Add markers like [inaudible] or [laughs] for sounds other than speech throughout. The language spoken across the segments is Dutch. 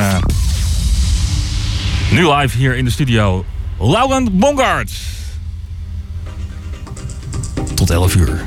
uh, nu live hier in de studio, Laurent Bongard. Tot 11 uur.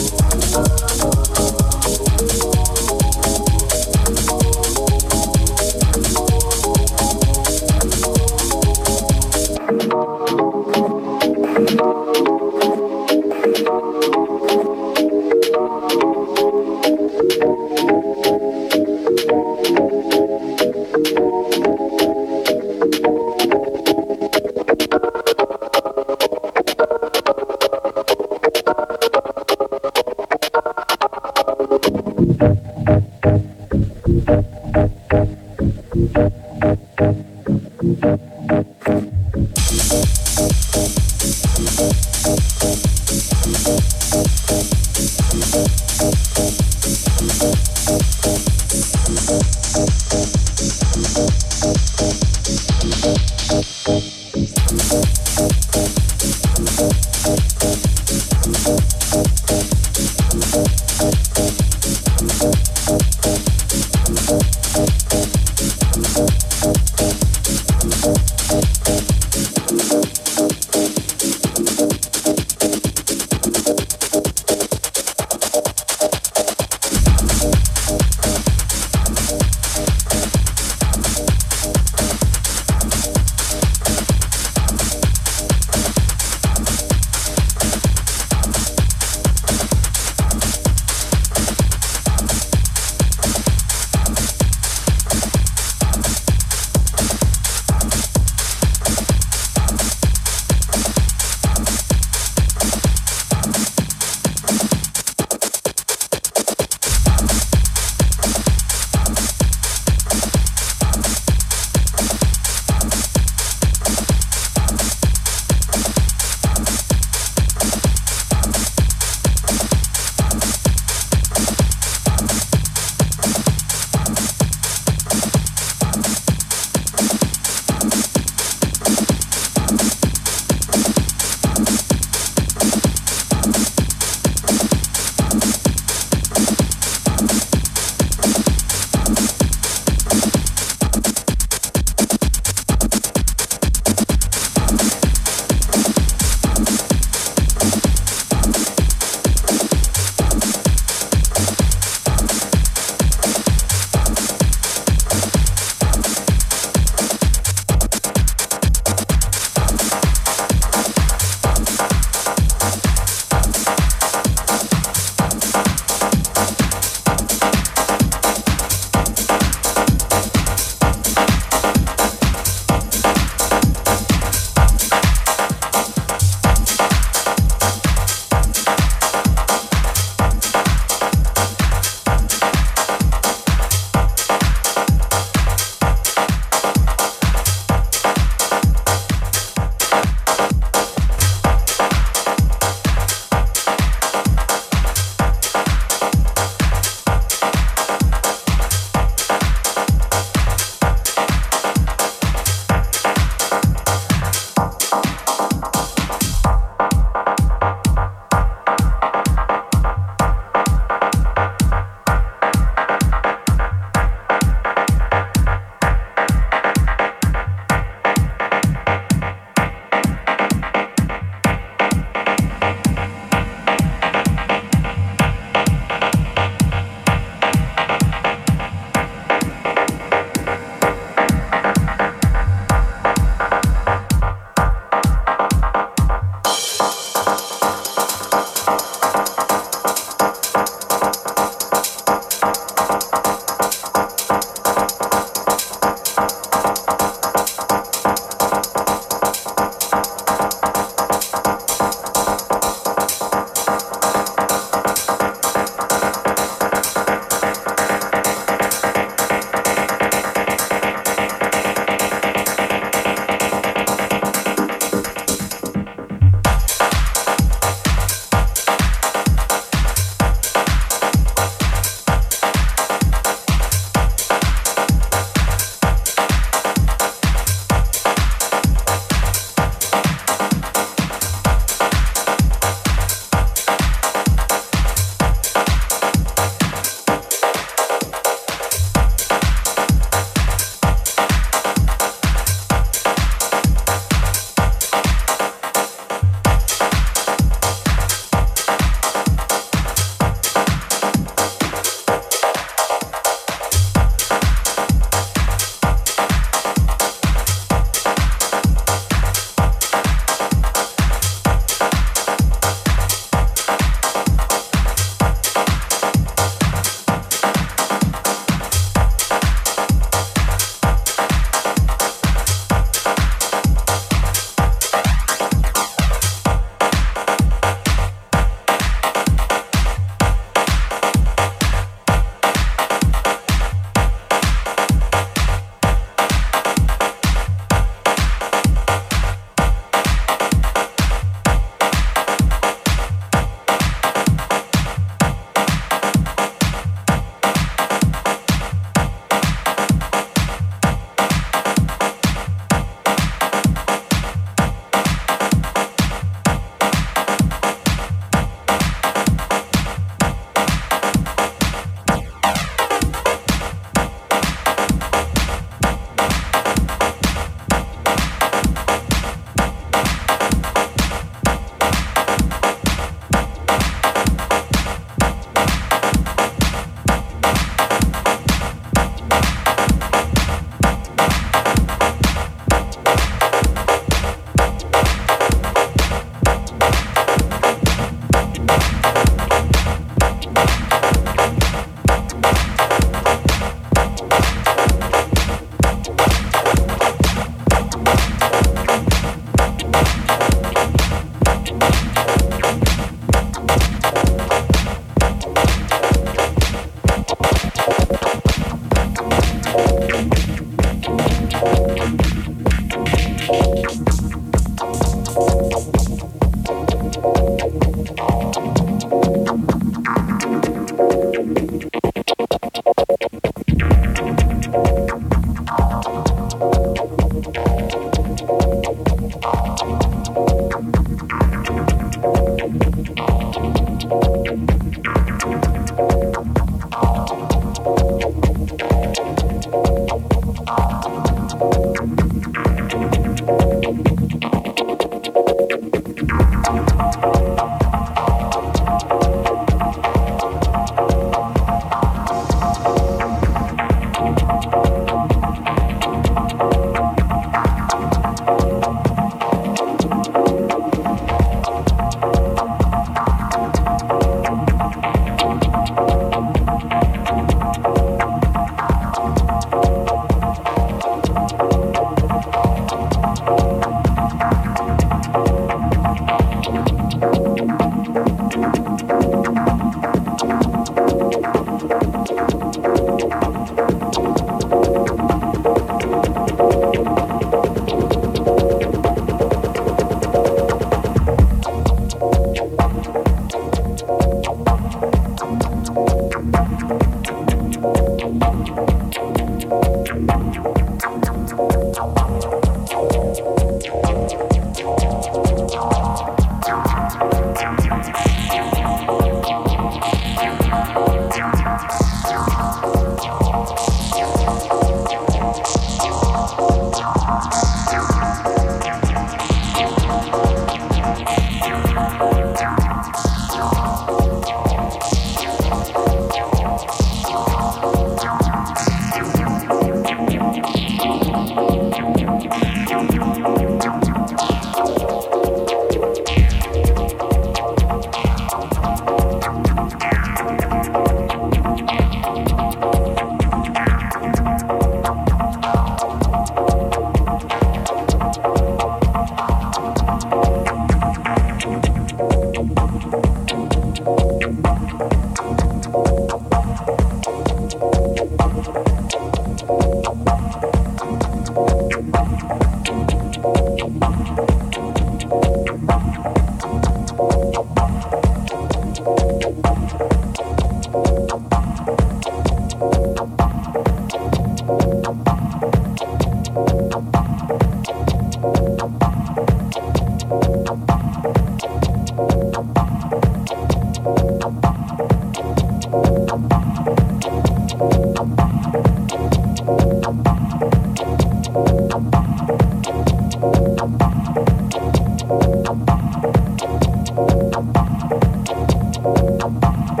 Thank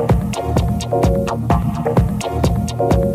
you.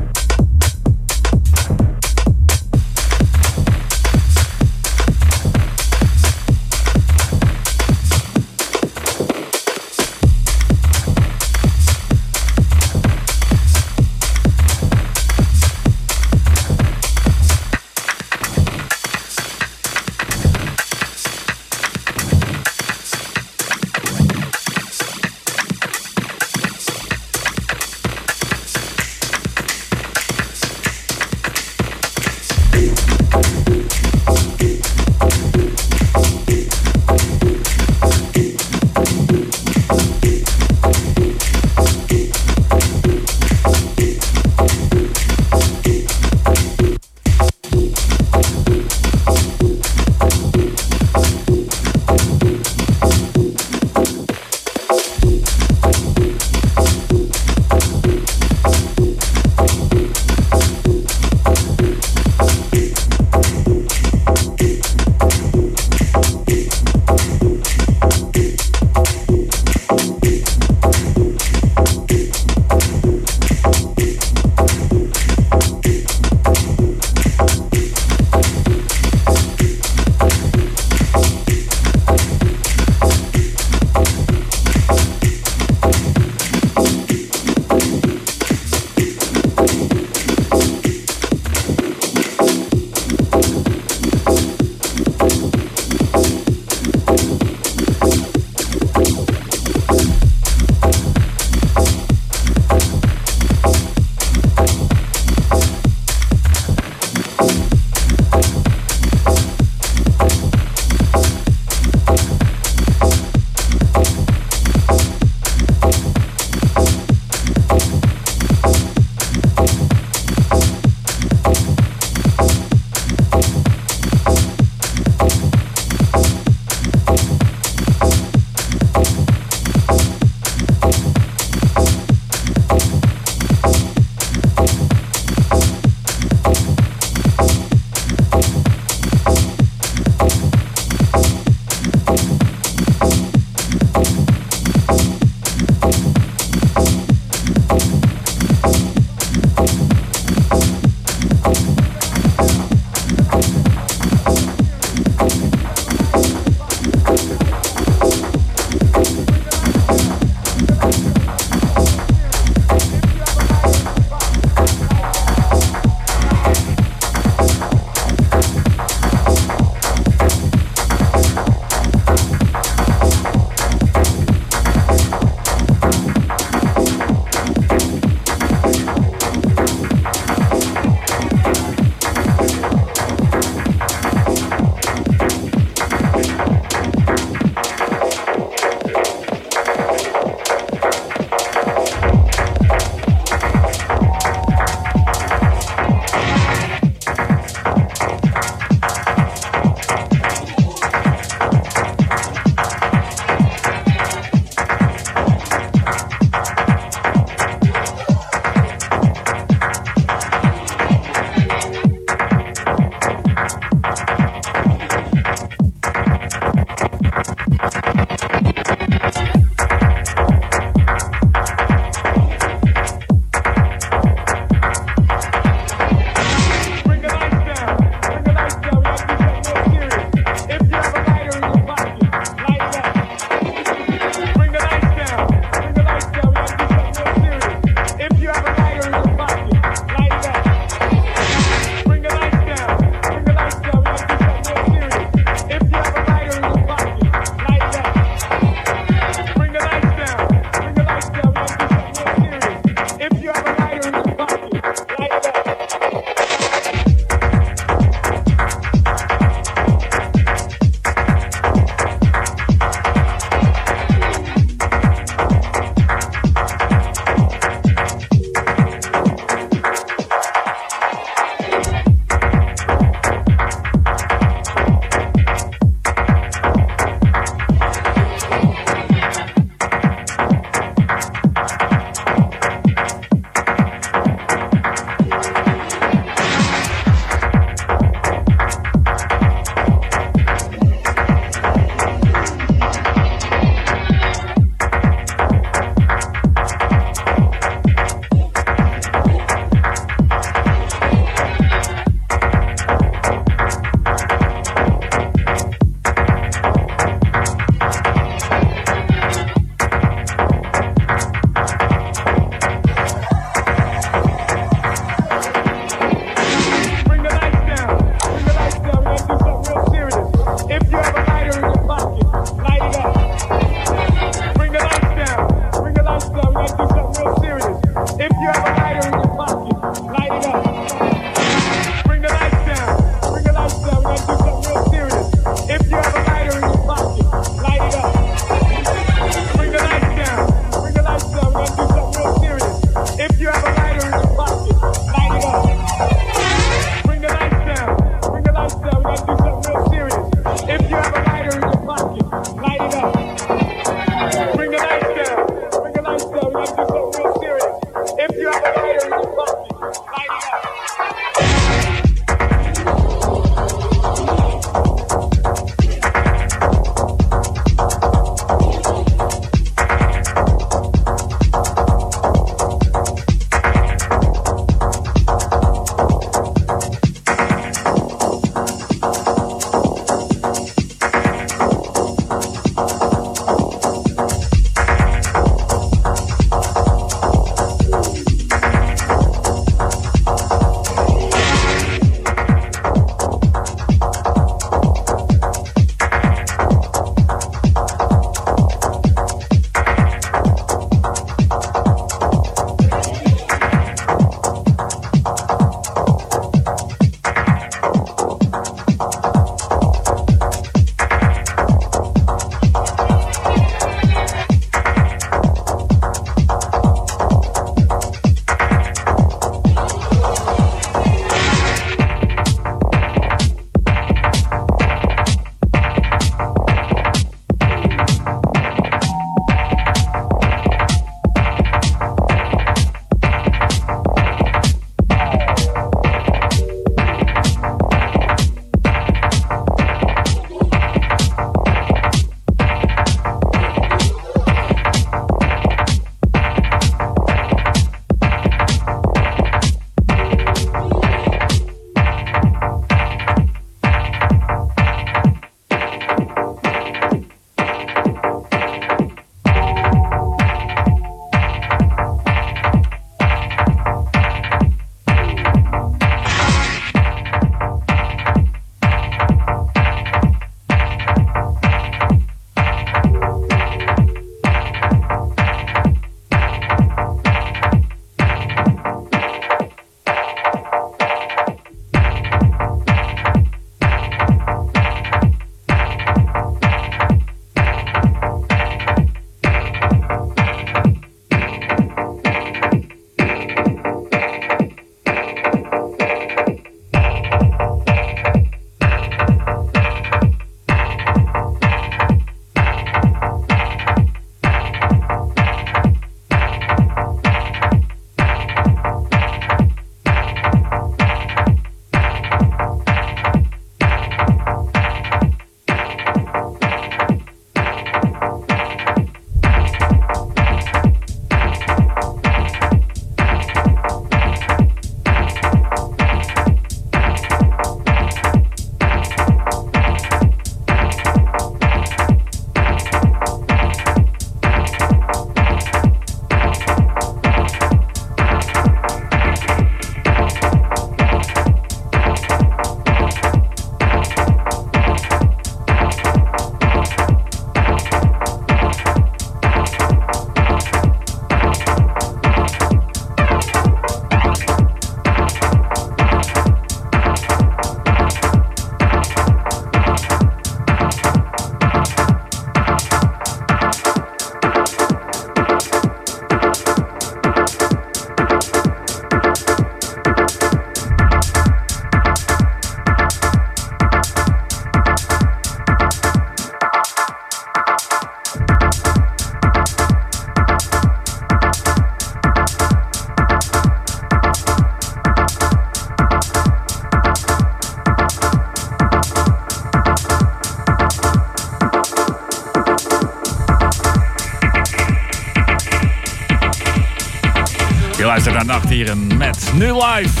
Luistert naar Nacht hier met nu live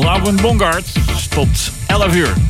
Lauwen Bongard tot 11 uur.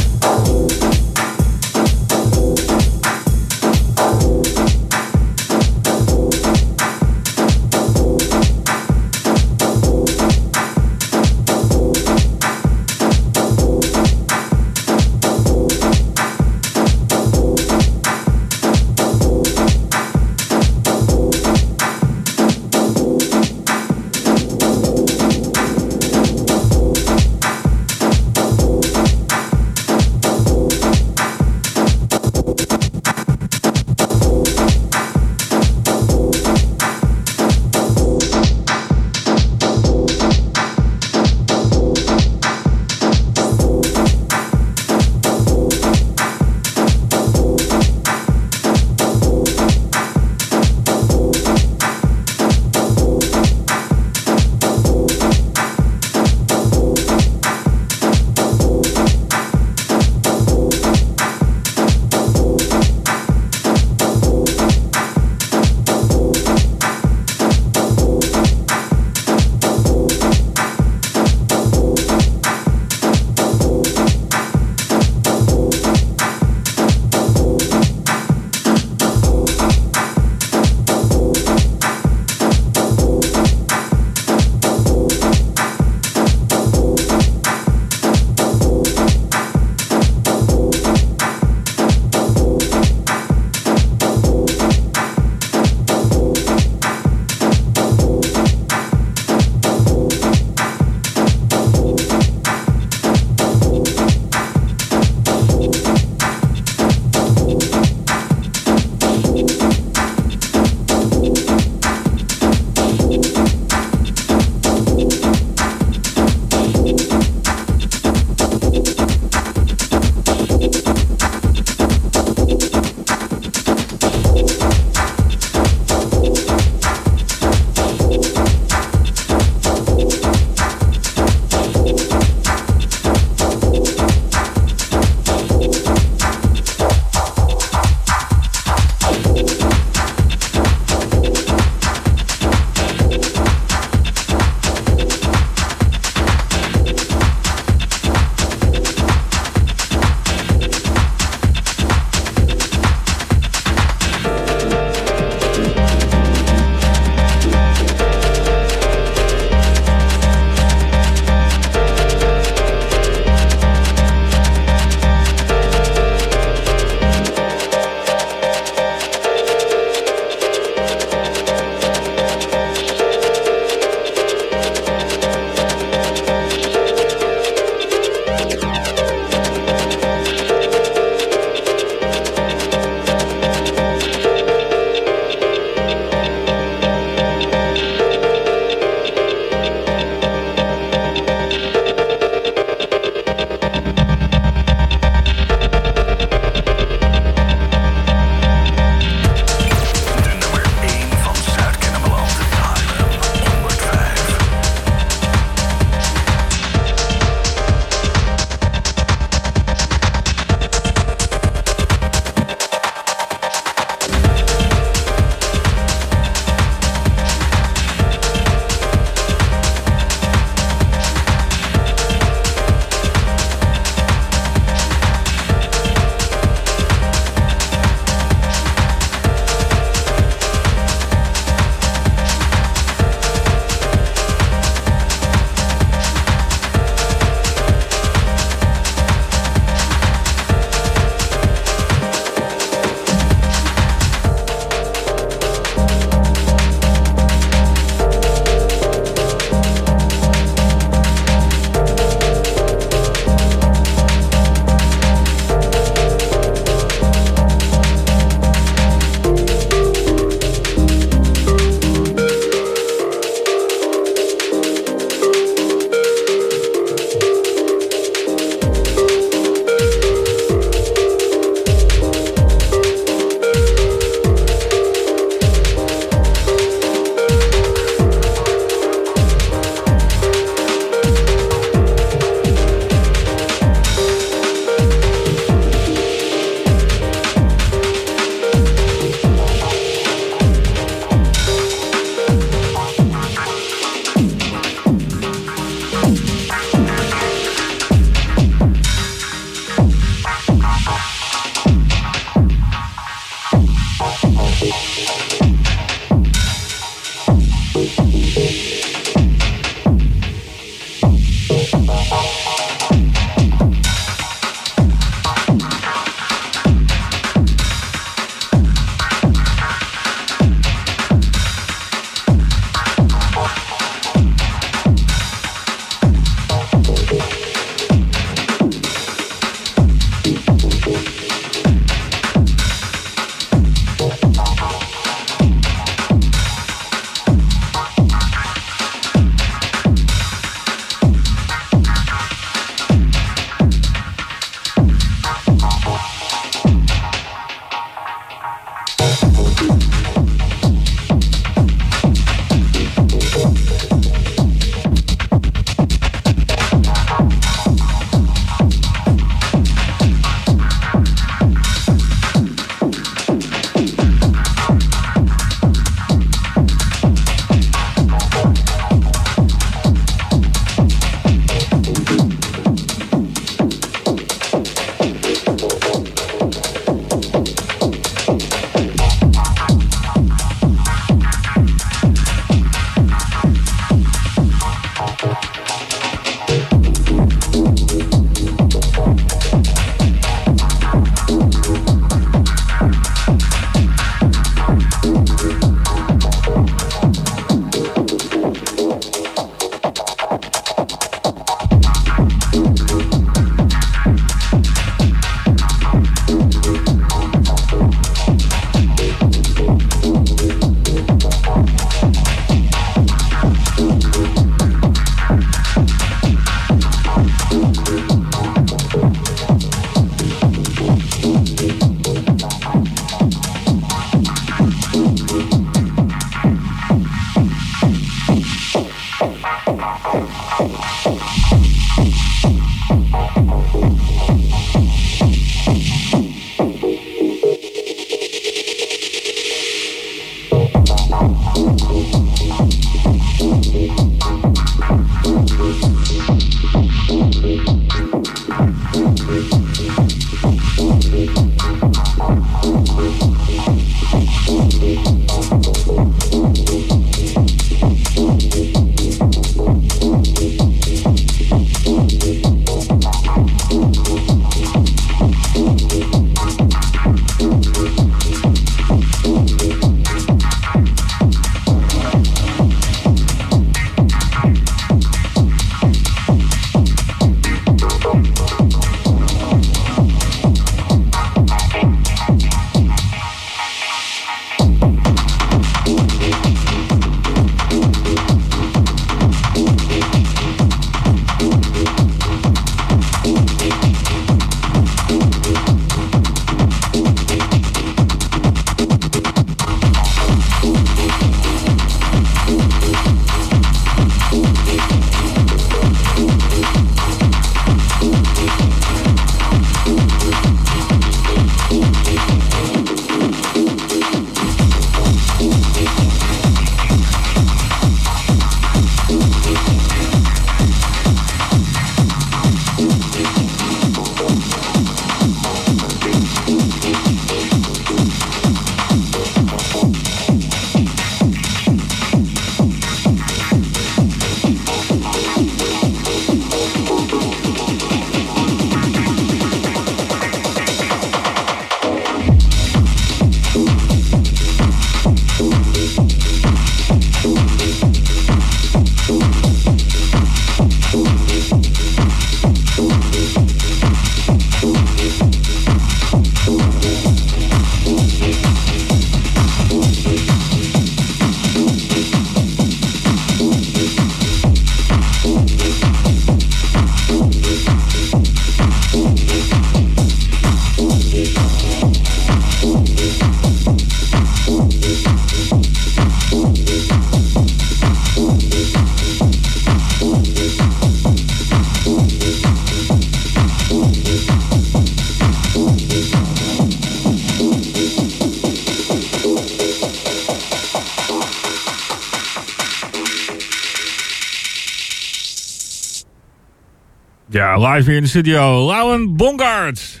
Ja, live hier in de studio. Lauwen Bongard.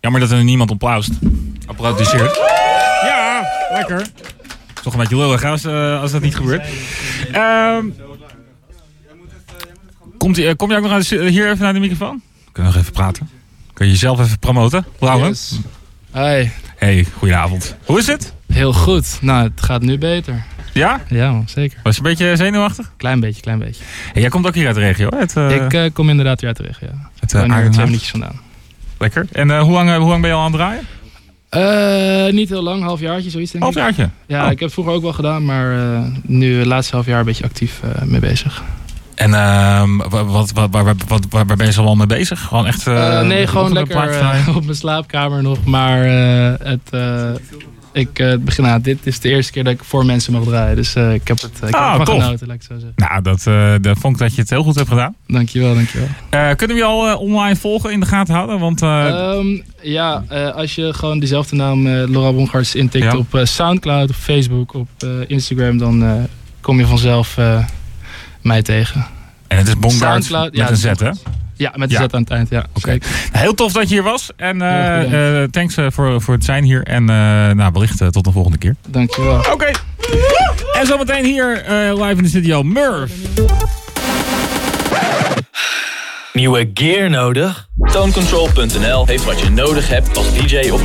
Jammer dat er niemand applaust. Applaudisseert. Ja, lekker. Toch een beetje lullig als, uh, als dat niet gebeurt. Ehm komt, uh, kom je ook nog aan de, hier even naar de microfoon? Kunnen we nog even praten? Kun je jezelf even promoten? Lauwen? Yes. Hi. Hey, goedenavond. Hoe is het? Heel goed. Nou, het gaat nu beter. Ja? Ja, man, zeker. Was je een beetje zenuwachtig? Klein beetje, klein beetje. Hey, jij komt ook hier uit de regio, hè? Het, uh, Ik uh, kom inderdaad weer uit de regio. Ja. Het, Ik uh, ben hier twee minuutjes vandaan. Lekker. En hoe, lang, hoe lang ben je al aan het draaien? Uh, niet heel lang, halfjaartje, zoiets denk ik. Halfjaartje? Ja, Oh. ik heb het vroeger ook wel gedaan, maar uh, nu het laatste half jaar een beetje actief uh, mee bezig. En uh, wat, wat, waar, wat, waar, waar ben je zo al mee bezig? Gewoon echt... Nee, gewoon lekker [laughs] op mijn slaapkamer nog. Maar het, ik begin aan. Dit is de eerste keer dat ik voor mensen mag draaien. Dus ik heb het ik ah, heb genoten, laat ik zo zeggen. Nou, dat, dat vond ik dat je het heel goed hebt gedaan. Dankjewel, dankjewel. kunnen we je al online volgen, in de gaten houden? Want, um, ja, als je gewoon dezelfde naam Laura Bongarts intikt ja. op Soundcloud, op Facebook, op Instagram... dan kom je vanzelf mij tegen. En het is Bongard met ja, een Z, hè? Ja, met een ja. Z aan het eind, ja. Oké. Okay. Heel tof dat je hier was. En uh, uh, thanks voor, voor het zijn hier. En uh, nou, wellicht tot de volgende keer. Dankjewel. Oké. Okay. En zometeen hier live in de studio Murph. Nieuwe gear nodig? Tonecontrol.nl heeft wat je nodig hebt als DJ of